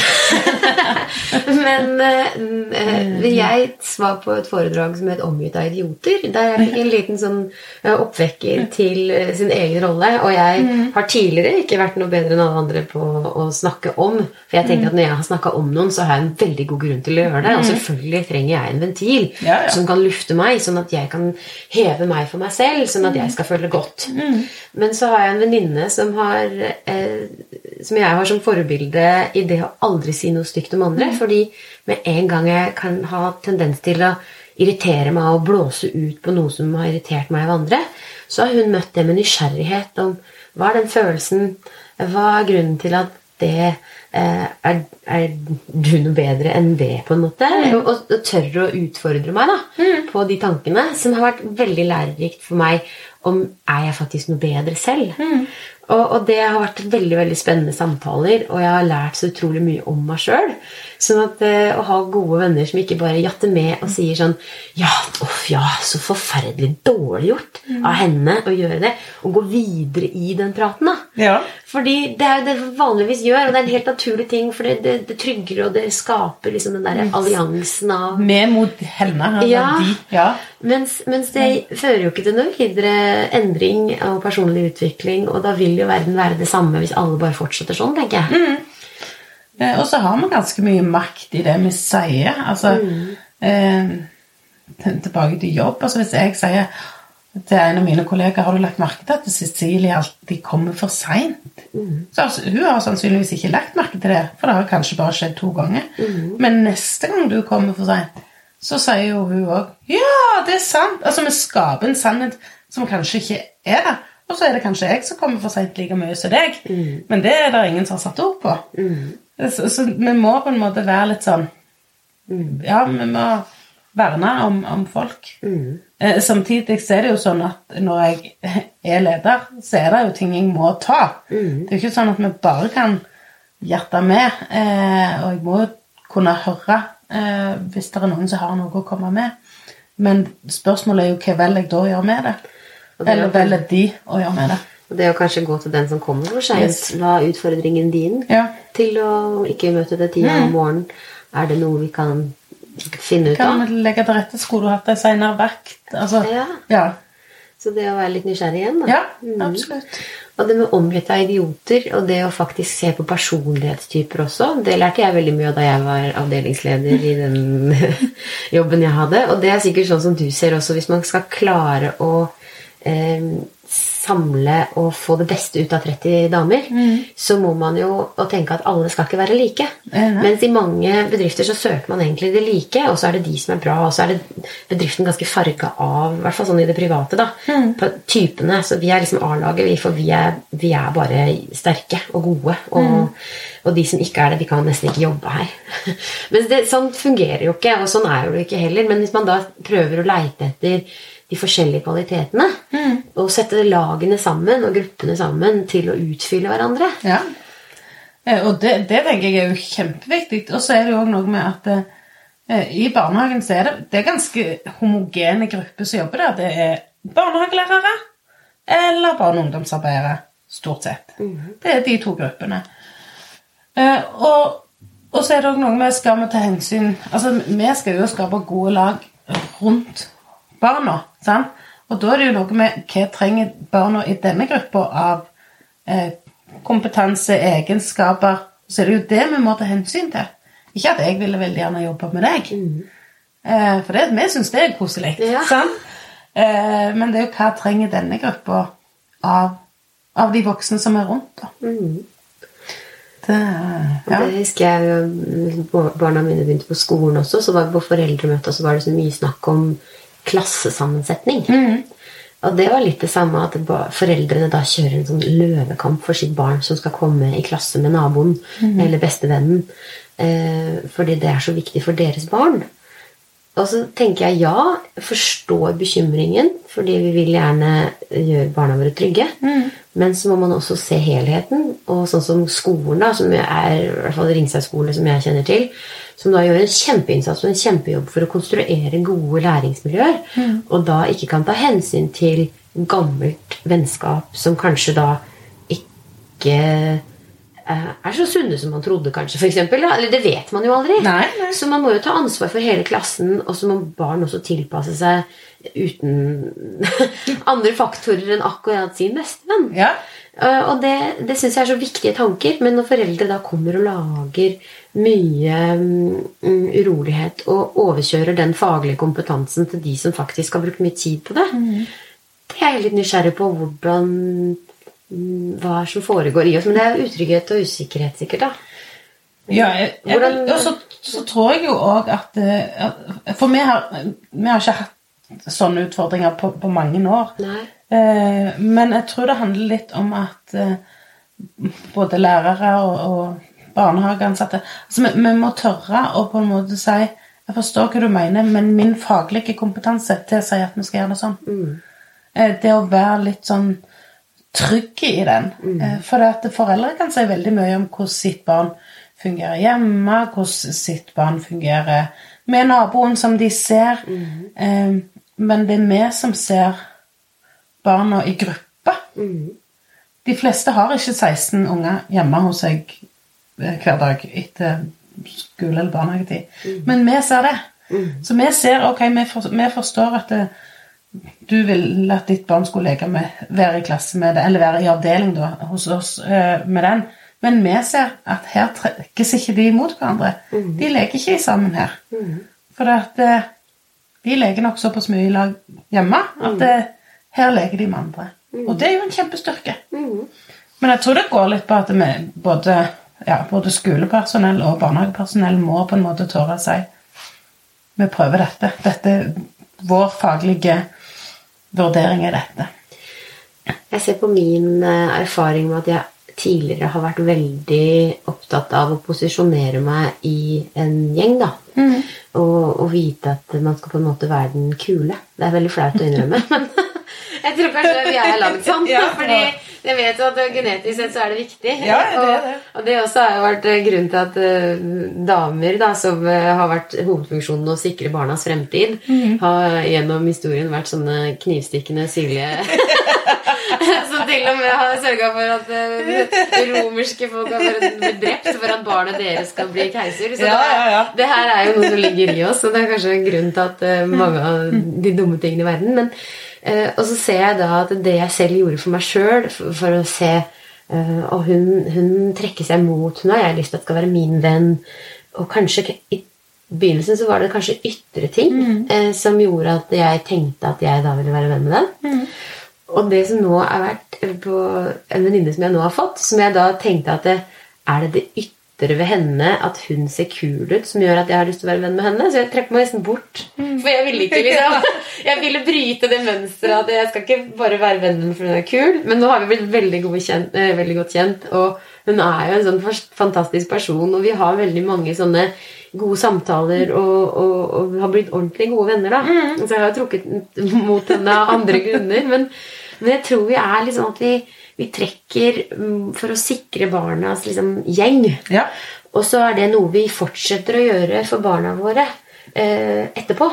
men eh, jeg var på et foredrag som het 'Omgitt av idioter'. Der jeg fikk en liten sånn eh, oppvekker til eh, sin egen rolle. Og jeg har tidligere ikke vært noe bedre enn alle andre på å snakke om. For jeg tenker at når jeg har snakka om noen, så har jeg en veldig god grunn til å gjøre det. Og selvfølgelig trenger jeg en ventil som kan lufte meg, sånn at jeg kan heve meg for meg selv, sånn at jeg skal føle godt. Men så har jeg en venninne som, har, eh, som jeg har som forbilde i det å aldri si noe stygt om andre. Fordi med en gang jeg kan ha tendens til å irritere meg og blåse ut på noe som har irritert meg av andre, så har hun møtt det med nysgjerrighet om hva er den følelsen, hva er grunnen til at det eh, er, er du noe bedre enn det, på en måte? Og, og tør å utfordre meg da, på de tankene, som har vært veldig lærerikt for meg om er jeg faktisk noe bedre selv. Og, og det har vært veldig veldig spennende samtaler, og jeg har lært så utrolig mye om meg sjøl. Sånn at eh, å ha gode venner som ikke bare jatter med og sier sånn Ja, uff, ja, så forferdelig dårlig gjort av henne å gjøre det. Og gå videre i den praten, da. Ja. Fordi det er jo det vi vanligvis gjør, og det er en helt naturlig ting, for det, det, det trygger, og det skaper liksom den der alliansen av Med mot henne. Ja. De. ja. mens, mens det fører jo ikke til noe videre endring og personlig utvikling, og da vil jo verden være det samme hvis alle bare fortsetter sånn, tenker jeg. Eh, Og så har vi ganske mye makt i det vi sier. Altså, eh, tilbake til jobb. Altså, hvis jeg sier til en av mine kollegaer har du lagt merke til at Cecilie alltid kommer for seint. Så altså, Hun har sannsynligvis ikke lagt merke til det, for det har kanskje bare skjedd to ganger. Men neste gang du kommer for seint, så sier jo hun òg Ja, det er sant! Altså, vi skaper en sannhet som kanskje ikke er der. Og så er det kanskje jeg som kommer for seint like mye som deg. Men det er det ingen som har satt ord på. Så, så vi må på en måte være litt sånn Ja, vi må verne om, om folk. Eh, samtidig så er det jo sånn at når jeg er leder, så er det jo ting jeg må ta. Det er jo ikke sånn at vi bare kan hjerte med. Eh, og jeg må kunne høre eh, hvis det er noen som har noe å komme med. Men spørsmålet er jo hva velger jeg da å gjøre med det? Det er Eller velger de å gjøre med det? Og det å kanskje gå til den som kommer for seint. Yes. Hva er utfordringen din Ja. til å ikke møte det tida om morgenen? Er det noe vi kan finne ut Kan av? vi legge til rette? Skulle du hatt ei senere vakt? Altså, Ja. ja. Så det å være litt nysgjerrig igjen, da. Ja, Mm. absolutt. Og det med omgitt av idioter, og det å faktisk se på personlighetstyper også, det lærte jeg veldig mye av da jeg var avdelingsleder i den jobben jeg hadde. Og det er sikkert sånn som du ser også, hvis man skal klare å eh, samle og få det beste ut av 30 damer, så må man jo og tenke at alle skal ikke være like. Mm. Mens i mange bedrifter så søker man egentlig det like, og så er det de som er bra, og så er det bedriften ganske farga av, i hvert fall sånn i det private, da, på typene. Så vi er liksom A-laget, for vi er, vi er bare sterke og gode. Og, og de som ikke er det, de kan nesten ikke jobbe her. Men det, sånn fungerer jo ikke, og sånn er jo det ikke heller. Men hvis man da prøver å leite etter de forskjellige kvalitetene, og sette lagene sammen og gruppene sammen til å utfylle hverandre Ja. Eh, Og det, det tenker jeg er jo kjempeviktig. Og så er det jo òg noe med at eh, i barnehagen så er det, det er ganske homogene grupper som jobber der. Det er barnehagelærere eller barne- og ungdomsarbeidere, stort sett. Det er de to gruppene. Eh, og, og så er det òg noe med skal vi ta hensyn Altså, vi skal jo skape gode lag rundt barna. sant? Og da er det jo noe med hva trenger barna i denne gruppa av eh, kompetanse, egenskaper. Så er det jo det vi må ta hensyn til. Ikke at jeg ville veldig gjerne jobbe med deg. Eh, for det, vi syns det er koselig. Ja. sant? Eh, men det er jo hva trenger denne gruppa av, av de voksne som er rundt. da. Det, ja. Det husker jeg jo, Barna mine begynte på skolen også, så var vi på foreldremøte, og så var det så mye snakk om klassesammensetning. Og det var litt det samme at foreldrene da kjører en sånn løvekamp for sitt barn som skal komme i klasse med naboen eller bestevennen. Eh, fordi det er så viktig for deres barn. Og så tenker jeg ja, forstår bekymringen, fordi vi vil gjerne gjøre barna våre trygge. Men så må man også se helheten. Og sånn som skolen, da, som er i hvert fall Ringseg skole, som jeg kjenner til, som da gjør en kjempeinnsats og en kjempejobb for å konstruere gode læringsmiljøer, og da ikke kan ta hensyn til gammelt vennskap som kanskje da ikke eh, er så sunne som man trodde, kanskje. For eksempel. Eller det vet man jo aldri. Nei, nei. Så man må jo ta ansvar for hele klassen, og så må barn også tilpasse seg uten andre faktorer enn akkurat sin bestevenn. Ja. Eh, Og det, det syns jeg er så viktige tanker. Men når foreldre da kommer og lager mye um, urolighet og overkjører den faglige kompetansen til de som faktisk har brukt mye tid på det, det er jeg litt nysgjerrig på hvordan mm, hva som foregår i oss. Men det er utrygghet og usikkerhet, sikkert. da. Ja, jeg, jeg, Hvordan- og så, så tror jeg jo òg at eh, For vi har, vi har ikke hatt sånne utfordringer på, på mange år. Nei. Eh, men jeg tror det handler litt om at eh, både lærere og, og barnehageansatte altså vi, vi må tørre å på en måte si Jeg forstår hva du mener, men min faglige kompetanse tilsier at vi skal gjøre det sånn. Mm. det å være litt sånn trygg i den. Mm. For det at foreldre kan si veldig mye om hvordan sitt barn fungerer hjemme, hvordan sitt barn fungerer med naboen som de ser. Mm. Men det er vi som ser barna i gruppe. De fleste har ikke 16 unger hjemme hos seg eh, hver dag etter skole- eller barnehagetid. Men vi ser det. Så vi ser, ok, vi, for, vi forstår at det, du vil at ditt barn skulle leke med, være i klasse med det, eller være i avdeling da, hos oss eh, med den. Men vi ser at her trekkes ikke de mot hverandre. De leker ikke sammen her. For det at eh, de leker nok såpass mye i lag hjemme at eh, her leker de med andre. Og det er jo en kjempestyrke. Men jeg tror det går litt på at vi, både, ja, både skolepersonell og barnehagepersonell må på en måte tørre å si vi prøver dette. Dette Vår faglige vurdering er dette. Jeg ser på min eh, erfaring med at jeg tidligere har vært veldig opptatt av å posisjonere meg i en gjeng. da. Og, og vite at man skal på en måte være den kule. Det er veldig flaut å innrømme. men jeg tror kanskje vi er lagd sånn. Ja. fordi jeg vet jo at genetisk sett så er det viktig. Ja, det er det. Og, og det også har jo vært eh, grunnen til at uh, damer da, som eh, har vært hovedfunksjonen å sikre barnas fremtid, Mhm. har gjennom historien vært sånne knivstikkende syrlige som til og med har sørga for at uh, romerske folk har blitt drept for at barnet deres skal bli keiser. Så Ja, det, ja, ja. det her er jo noe som ligger i oss, og det er kanskje en grunn til at uh, mange av de dumme tingene i verden. Men, og så ser jeg da at det jeg selv gjorde for meg sjøl, for, for å se eh, Og hun, hun trekker seg mot Hun har jeg lyst til at skal være min venn. Og kanskje i begynnelsen så var det kanskje ytre ting eh, som gjorde at jeg tenkte at jeg da ville være venn med den. Og det som nå er vært på en venninne som jeg nå har fått, som jeg da tenkte at det, er det det ytre ved henne at hun ser kul ut, som gjør at jeg har lyst til å være venn med henne? Så jeg trekker meg nesten bort. For jeg ville ikke liksom Jeg ville bryte det mønsteret at jeg skal ikke bare være venn med henne fordi hun er kul. Men nå har vi blitt veldig, gode kjent, eh, veldig godt kjent, og hun er jo en sånn fantastisk person, og vi har veldig mange sånne gode samtaler og, og, og har blitt ordentlig gode venner. da. Så jeg har jo trukket mot henne av andre grunner. Men, men jeg tror vi er sånn at vi, vi trekker mm, for å sikre barnas liksom, gjeng. Ja. Og så er det noe vi fortsetter å gjøre for barna våre eh, etterpå.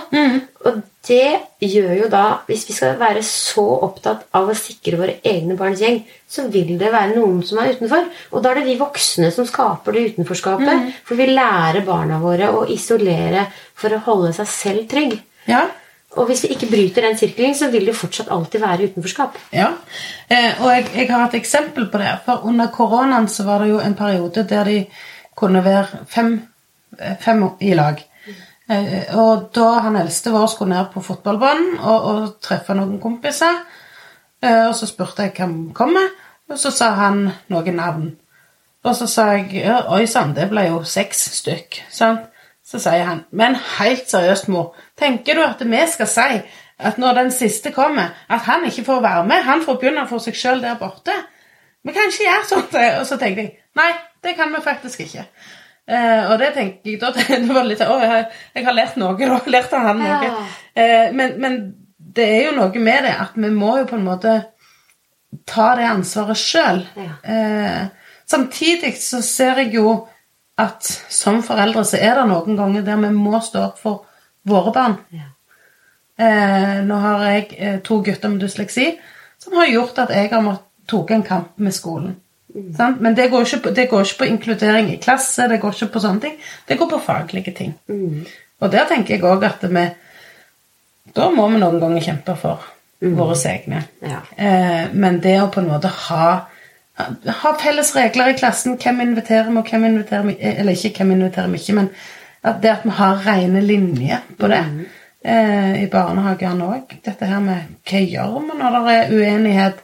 Og det gjør jo da Hvis vi skal være så opptatt av å sikre våre egne barns gjeng, så vil det være noen som er utenfor. Og da er det vi voksne som skaper det utenforskapet. For vi lærer barna våre å isolere for å holde seg selv trygg. Ja. Og hvis vi ikke bryter den sirkelen, så vil det fortsatt alltid være utenforskap. Ja, eh, og jeg, jeg har et eksempel på det. For under koronaen så var det jo en periode der de kunne være fem, eh, fem i lag. Eh, og da han eldste vår skulle ned på fotballbanen og, og treffe noen kompiser, eh, og så spurte jeg hvem kommer, og så sa han noen navn. Og så sa jeg oi sann, det ble jo seks stykk. Sant? Så sier han men helt seriøst, mor, tenker du at vi skal si at når den siste kommer, at han ikke får være med? Han får begynne for seg sjøl der borte. Vi kan ikke gjøre sånt. Og så tenkte jeg nei, det kan vi faktisk ikke. Eh, og det tenker jeg da det var litt, å, jeg, jeg har lært noe, da. Lært av han noe. Ja. Eh, men, men det er jo noe med det at vi må jo på en måte ta det ansvaret sjøl. Ja. Eh, samtidig så ser jeg jo at som foreldre så er det noen ganger der vi må stå opp for våre barn. Ja. Eh, nå har jeg eh, to gutter med dysleksi som har gjort at jeg har måttet tok en kamp med skolen. Sant? Men det går, på, det går ikke på inkludering i klasse, det går ikke på sånne ting. Det går på faglige ting. Og der tenker jeg òg at vi Da må vi noen ganger kjempe for våre egne. Ja. Eh, men det å på en måte ha ha felles regler i klassen. Hvem inviterer vi, og hvem inviterer vi Eller ikke hvem inviterer vi ikke, men at det at vi har rene linjer på det. Eh, I barnehagene òg. Dette her med hva gjør vi når det er uenighet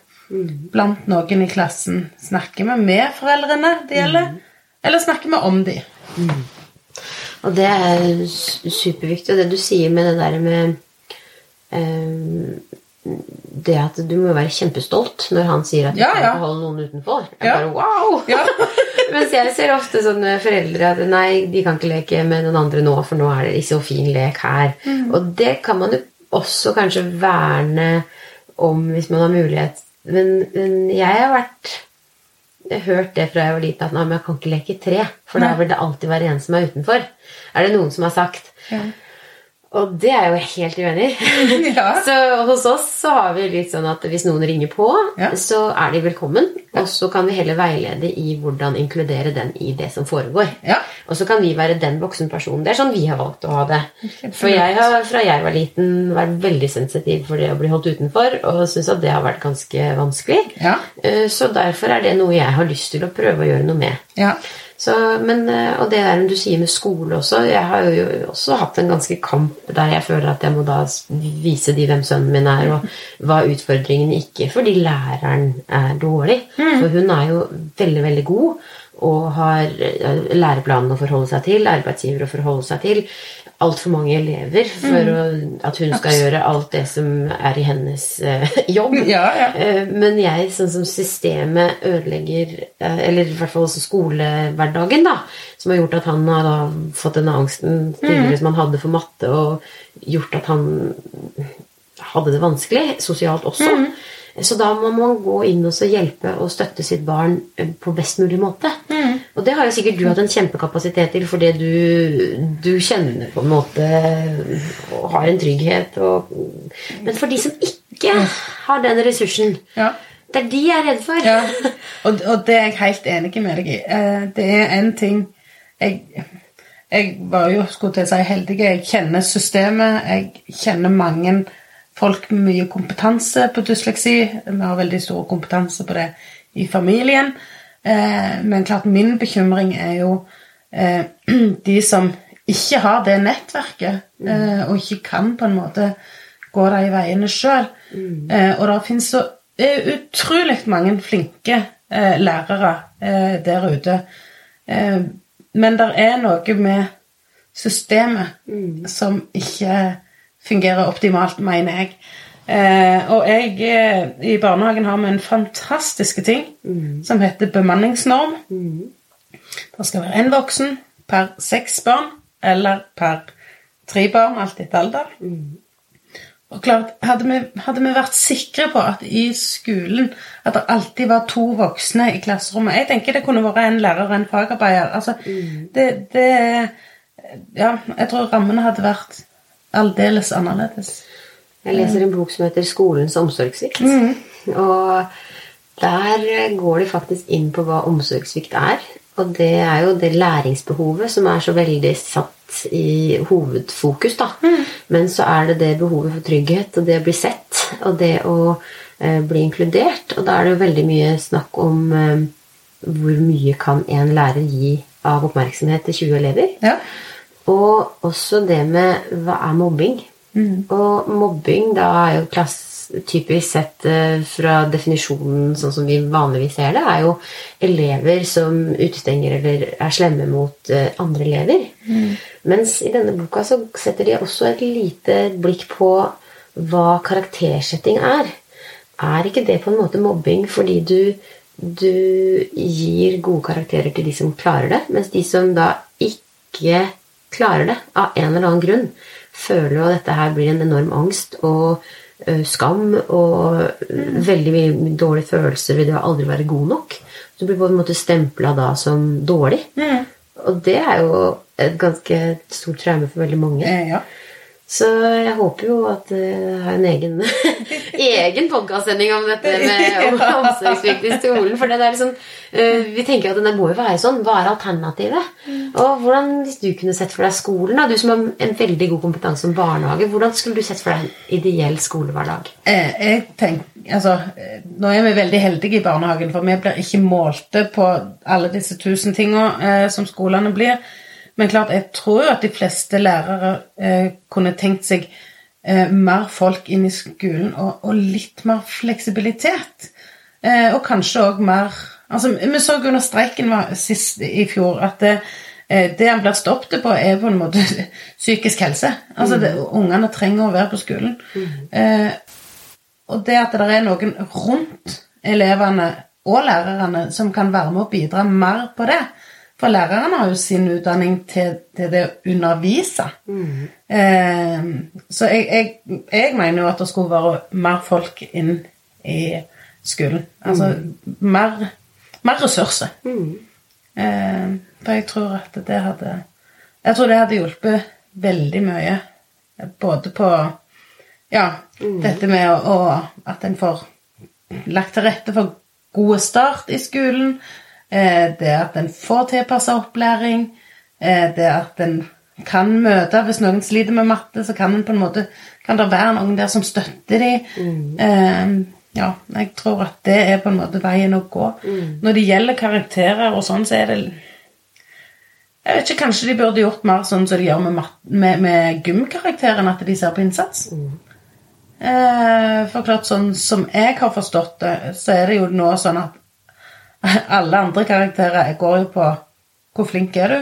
blant noen i klassen? Snakker vi med foreldrene det gjelder, eller snakker vi om de? Og det er superviktig. Og det du sier med det der med eh, Det at du må være kjempestolt når han sier at du Ja, kan ja. ikke holde noen utenfor. Jeg Ja. bare wow! Ja. Mens jeg ser ofte sånne foreldre at nei, de kan ikke leke med noen andre nå, for nå er det ikke så fin lek her. Og det kan man jo også kanskje verne om hvis man har mulighet. Men, men jeg har vært jeg har hørt det fra jeg var liten, at nei, men jeg kan ikke leke tre. For da vil det alltid være en som er utenfor. Er det noen som har sagt. Ja. Og det er jo helt uenig i. Ja. Så hos oss så har vi litt sånn at hvis noen ringer på, Ja. så er de velkommen. Og så kan vi heller veilede i hvordan inkludere den i det som foregår. Ja. Og så kan vi være den voksenpersonen. Det er sånn vi har valgt å ha det. For jeg har fra jeg var liten vært veldig sensitiv for det å bli holdt utenfor, og syns at det har vært ganske vanskelig. Ja. Eh, Så derfor er det noe jeg har lyst til å prøve å gjøre noe med. Så, men, eh, og det der du sier med skole også Jeg har jo også hatt en ganske kamp der jeg føler at jeg må da vise de hvem sønnen min er, og hva utfordringen ikke fordi læreren er dårlig. For hun er jo veldig, veldig god og har eh, læreplanen å forholde seg til, arbeidsgiver å forholde seg til. Altfor mange elever for å, at hun skal gjøre alt det som er i hennes uh, jobb. Ja, ja. Uh, Men jeg, sånn som systemet ødelegger uh, Eller i hvert fall også skolehverdagen, da. Som har gjort at han har da fått denne angsten tidligere som han hadde for matte, og gjort at han hadde det vanskelig sosialt også. Så da må man gå inn og så hjelpe og støtte sitt barn på best mulig måte. Og det har jo sikkert du hatt en kjempekapasitet til fordi du, du kjenner på en måte og har en trygghet. Og, men for de som ikke har den ressursen, Ja. det er de jeg er redd for. Ja, og, og det er jeg helt enig med deg i. Eh, Det er en ting Jeg, jeg var jo skulle til å si heldig. Jeg kjenner systemet. Jeg kjenner mange folk med mye kompetanse på dysleksi. Vi har veldig stor kompetanse på det i familien. Eh, Men klart min bekymring er jo eh, de som ikke har det nettverket, eh, og ikke kan på en måte gå de veiene sjøl. Og det finnes så utrolig mange flinke lærere der ute. Men det er noe med systemet som ikke fungerer optimalt, mener jeg. Eh, og jeg, eh, i barnehagen har vi en fantastiske ting som heter bemanningsnorm. Det skal være én voksen per seks barn, eller per tre barn, alt etter alder. Og klart, hadde vi, hadde vi vært sikre på at i skolen at det alltid var to voksne i klasserommet Jeg tenker det kunne vært en lærer og en fagarbeider. Altså, det, det Ja, jeg tror rammene hadde vært aldeles annerledes. Jeg leser en bok som heter 'Skolens omsorgssvikt'. Og der går de faktisk inn på hva omsorgssvikt er. Og det er jo det læringsbehovet som er så veldig satt i hovedfokus. da. Men så er det det behovet for trygghet og det å bli sett og det å eh, bli inkludert. Og da er det jo veldig mye snakk om eh, hvor mye kan en lærer gi av oppmerksomhet til 20 elever. Ja. Og også det med hva er mobbing? Og mobbing da er jo klass, typisk sett eh, fra definisjonen sånn som vi vanligvis ser det, er jo elever som utestenger eller er slemme mot eh, andre elever. Mens i denne boka så setter de også et lite blikk på hva karaktersetting er. Er ikke det på en måte mobbing fordi du, du gir gode karakterer til de som klarer det, mens de som da ikke klarer det av en eller annen grunn, føler jo at dette her blir en enorm angst og skam og mm. veldig mye dårlige følelser ved det å aldri være god nok. Du blir på en måte stempla da som dårlig. Og det er jo et ganske stort traume for veldig mange. Eh, ja. Så jeg håper jo at jeg har en egen, egen podkastsending om dette med om omsorgssvikt i skolen. For det er liksom, eh, vi tenker at det må jo være sånn. Hva er alternativet? Og hvordan, Hvis du kunne sett for deg skolen, da, du som har en veldig god kompetanse om barnehage, hvordan skulle du sett for deg en ideell skolehverdag? Eh, jeg tenker, altså, Nå er vi veldig heldige i barnehagen, for vi blir ikke målte på alle disse tusen tinga eh, som skolene blir. Men klart, jeg tror jo at de fleste lærere eh, kunne tenkt seg eh, mer folk inn i skolen og, og litt mer fleksibilitet. Eh, og kanskje òg mer altså, Vi så under streiken var sist i fjor at det, eh, det han blir stoppet på, er på en måte psykisk helse. Altså, det, Ungene trenger å være på skolen. Eh, og det at det er noen rundt elevene og lærerne som kan være med og bidra mer på det, for læreren har jo sin utdanning til, til det å undervise. Mm. Eh, så jeg, jeg, jeg, mener jo at det skulle være mer folk inn i skolen. Altså mm. mer, mer, ressurser. Mm. Eh, for jeg tror at det hadde Jeg tror det hadde hjulpet veldig mye. Både på ja, dette med å, å, at en får lagt til rette for gode start i skolen. Eh, det at en får tilpassa opplæring, eh, det at en kan møte Hvis noen sliter med matte, så kan en på en måte kan det være noen der som støtter dem. Mm. Eh, ja, jeg tror at det er på en måte veien å gå. Mm. Når det gjelder karakterer og sånn, så er det Jeg vet ikke, Kanskje de burde gjort mer sånn som de gjør med, med, med gymkarakteren, at de ser på innsats. Mm. Eh, for klart, sånn som jeg har forstått det, så er det jo nå sånn at alle andre karakterer går jo på hvor flink er du,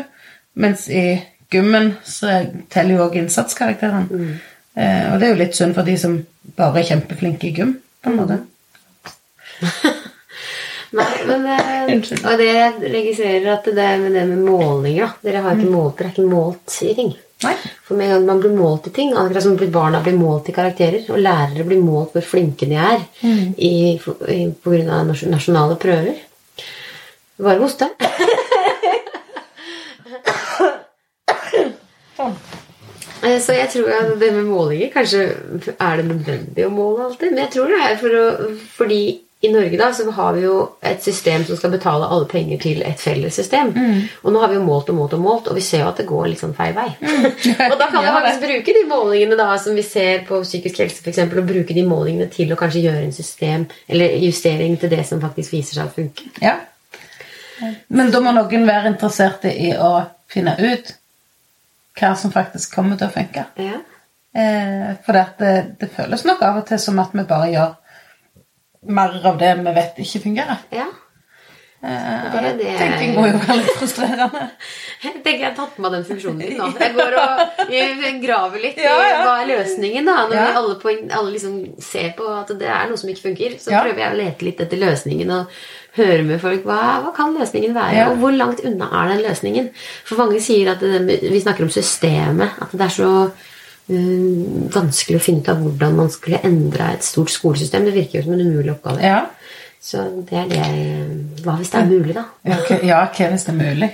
mens i gymmen så teller jo òg innsatskarakteren. Mm. Eh, og det er jo litt synd for de som bare er kjempeflinke i gym, på en måte. Nei, men eh, Og det jeg registrerer at det er med det med målinger Dere har ikke mm. målt, dere er ikke målt i ting. Nei. For med en gang man blir målt i ting, akkurat som barna blir målt i karakterer, og lærere blir målt hvor flinke de er mm. i, i, på grunn av nasjonale prøver, bare hoste. sånn. Så jeg tror at det med målinger Kanskje er det nødvendig å måle alltid. Men jeg tror det er for å, fordi i Norge da, så har vi jo et system som skal betale alle penger til et felles system. Mm. Og nå har vi jo målt og målt og målt, og vi ser jo at det går litt sånn feil vei. Mm. og da kan vi faktisk bruke de målingene da, som vi ser på psykisk helse, eksempel, og bruke de målingene til å kanskje gjøre en system eller justering til det som faktisk viser seg å funke. Ja, men da må noen være interessert i å finne ut hva som faktisk kommer til å funke. Ja. Eh, for det, det, føles nok av og til som at vi bare gjør mer av det vi vet ikke fungerer. Ja. Eh, det, det, tenker må jo være litt frustrerende. Jeg tenker jeg har tatt på meg den funksjonen din nå. Jeg går og jeg graver litt ja, ja. i hva er løsningen. da Når ja. alle, på, alle liksom ser på at det er noe som ikke funker, så prøver jeg å lete litt etter løsningen. Og høre med folk hva, hva kan løsningen være, ja. og hvor langt unna er den løsningen. For mange sier at det, vi snakker om systemet, at det er så um, vanskelig å finne ut av hvordan man skulle endre et stort skolesystem. Det virker jo som en umulig oppgave. Ja. Så det er det Hva hvis det er mulig, da? Ja, hva hvis det er mulig?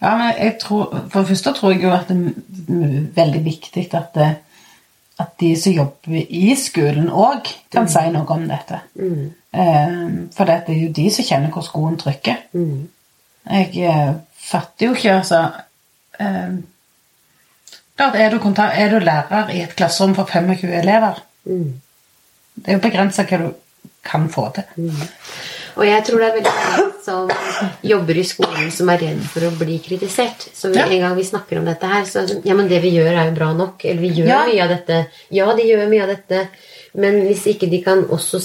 Ja, men jeg tror, For det første tror jeg jo at det er veldig viktig at det, at de som jobber i skolen òg, kan mm. si noe om dette. Mm. Eh, for det er jo de som kjenner hvor skoen trykker. Mm. Jeg eh, fatter jo ikke, altså eh, Klart, er du, er du, lærer i et klasserom for 25 elever mm. Det er jo begrensa hva du kan få til. Mm. Og jeg tror det er veldig mange som jobber i skolen som er redd for å bli kritisert. Så ja. en gang vi snakker om dette her, så Ja, men det vi gjør, er jo bra nok. Eller vi gjør ja. mye av dette. Ja, de gjør mye av dette. Men hvis ikke de kan også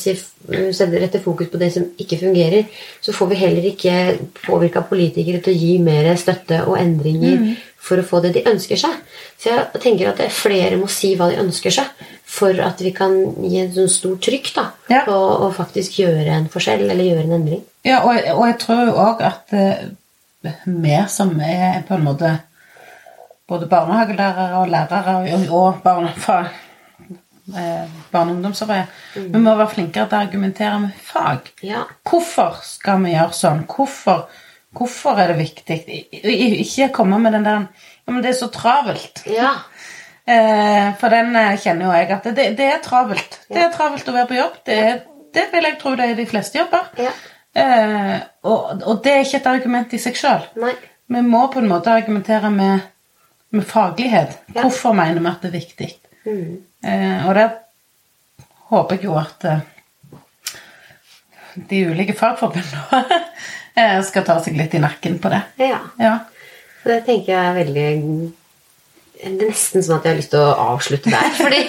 rette fokus på det som ikke fungerer, så får vi heller ikke påvirka politikere til å gi mer støtte og endringer mm. for å få det de ønsker seg. Så jeg tenker at flere må si hva de ønsker seg, for at vi kan gi en sånn stor trykk da, ja. på å faktisk gjøre en forskjell eller gjøre en endring. Ja, og, og jeg tror jo òg at uh, vi som er på en måte både barnehagelærere og lærere og, og Eh, barne- og ungdomsarbeid. Mm. Vi må være flinkere til å argumentere med fag. Ja. Hvorfor skal vi gjøre sånn? Hvorfor, hvorfor er det viktig? Ikke komme med den der Ja, men det er så travelt. Ja. Eh, for den eh, kjenner jo jeg at det, det er travelt. Det er travelt å være på jobb. Det, det vil jeg tro det er de fleste jobber. Ja. Eh, og, og det er ikke et argument i seg sjøl. Vi må på en måte argumentere med, med faglighet. Hvorfor mener vi at det er viktig? Mm. Eh, og der håper jeg jo at eh, de ulike fagforbundene eh, skal ta seg litt i nakken på det. Ja. Ja. Det tenker jeg er veldig Det er nesten sånn at jeg har lyst til å avslutte der. Fordi,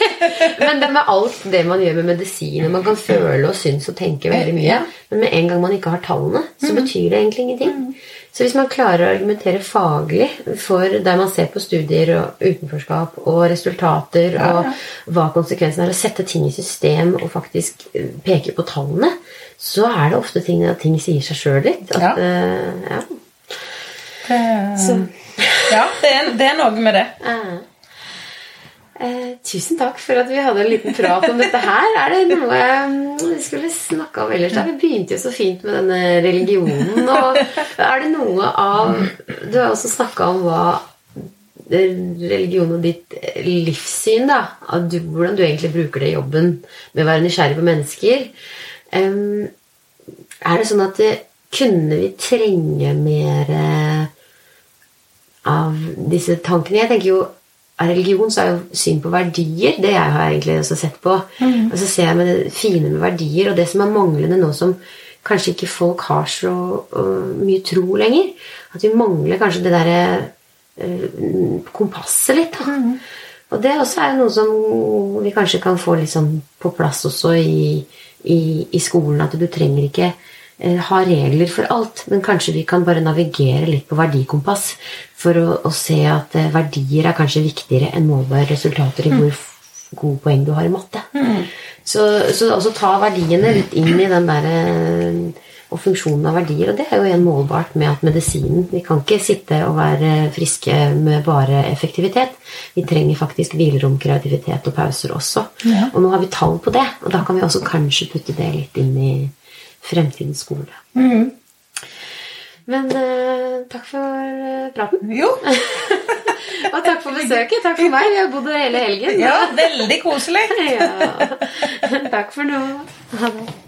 men det med alt det man gjør med medisin, og man kan føle og synes og tenke veldig mye, men med en gang man ikke har tallene, så betyr det egentlig ingenting. Så hvis man klarer å argumentere faglig for der man ser på studier og utenforskap og resultater Ja, ja. og hva konsekvensen er, å sette ting i system og faktisk eh, peke på tallene, så er det ofte ting at ting sier seg sjøl litt. At, Ja. Uh, ja. Det, Så ja, det er, det er noe med det. Eh, eh, tusen takk for at vi hadde en liten prat om dette her. Er det noe mm, vi skulle snakke om ellers? Vi begynte jo så fint med denne religionen. Og er det noe av Du har også snakka om hva religion og ditt livssyn, da. Du, hvordan du egentlig bruker det i jobben med å være nysgjerrig på mennesker. Um, er det sånn at det, kunne vi trenge mer eh, av disse tankene. Jeg tenker jo religion så er jo syn på verdier det jeg har egentlig også sett på. Og så ser jeg med det fine med verdier, og det som er manglende nå som kanskje ikke folk har så øh, mye tro lenger. At vi mangler kanskje det derre øh, kompasset litt. da. Og det også er noe som vi kanskje kan få litt sånn på plass også i, i, i skolen. At du trenger ikke ha regler for alt, men kanskje vi kan bare navigere litt på verdikompass for å, å se at eh, verdier er kanskje viktigere enn målbare resultater i hvor f- gode poeng du har i matte. Så, så også ta verdiene litt inn i den der eh, og funksjonen av verdier. Og det er jo igjen målbart med at medisinen Vi kan ikke sitte og være friske med bare effektivitet. Vi trenger faktisk hvilerom, kreativitet og pauser også. Ja. Og nå har vi tall på det, og da kan vi også kanskje putte det litt inn i fremtidens skole. Mm. Men uh, takk for eh, praten. Jo, Og takk for besøket. Takk for meg. Vi har bodd her hele helgen. ja, veldig koselig. ja. Takk for nå. Ha det.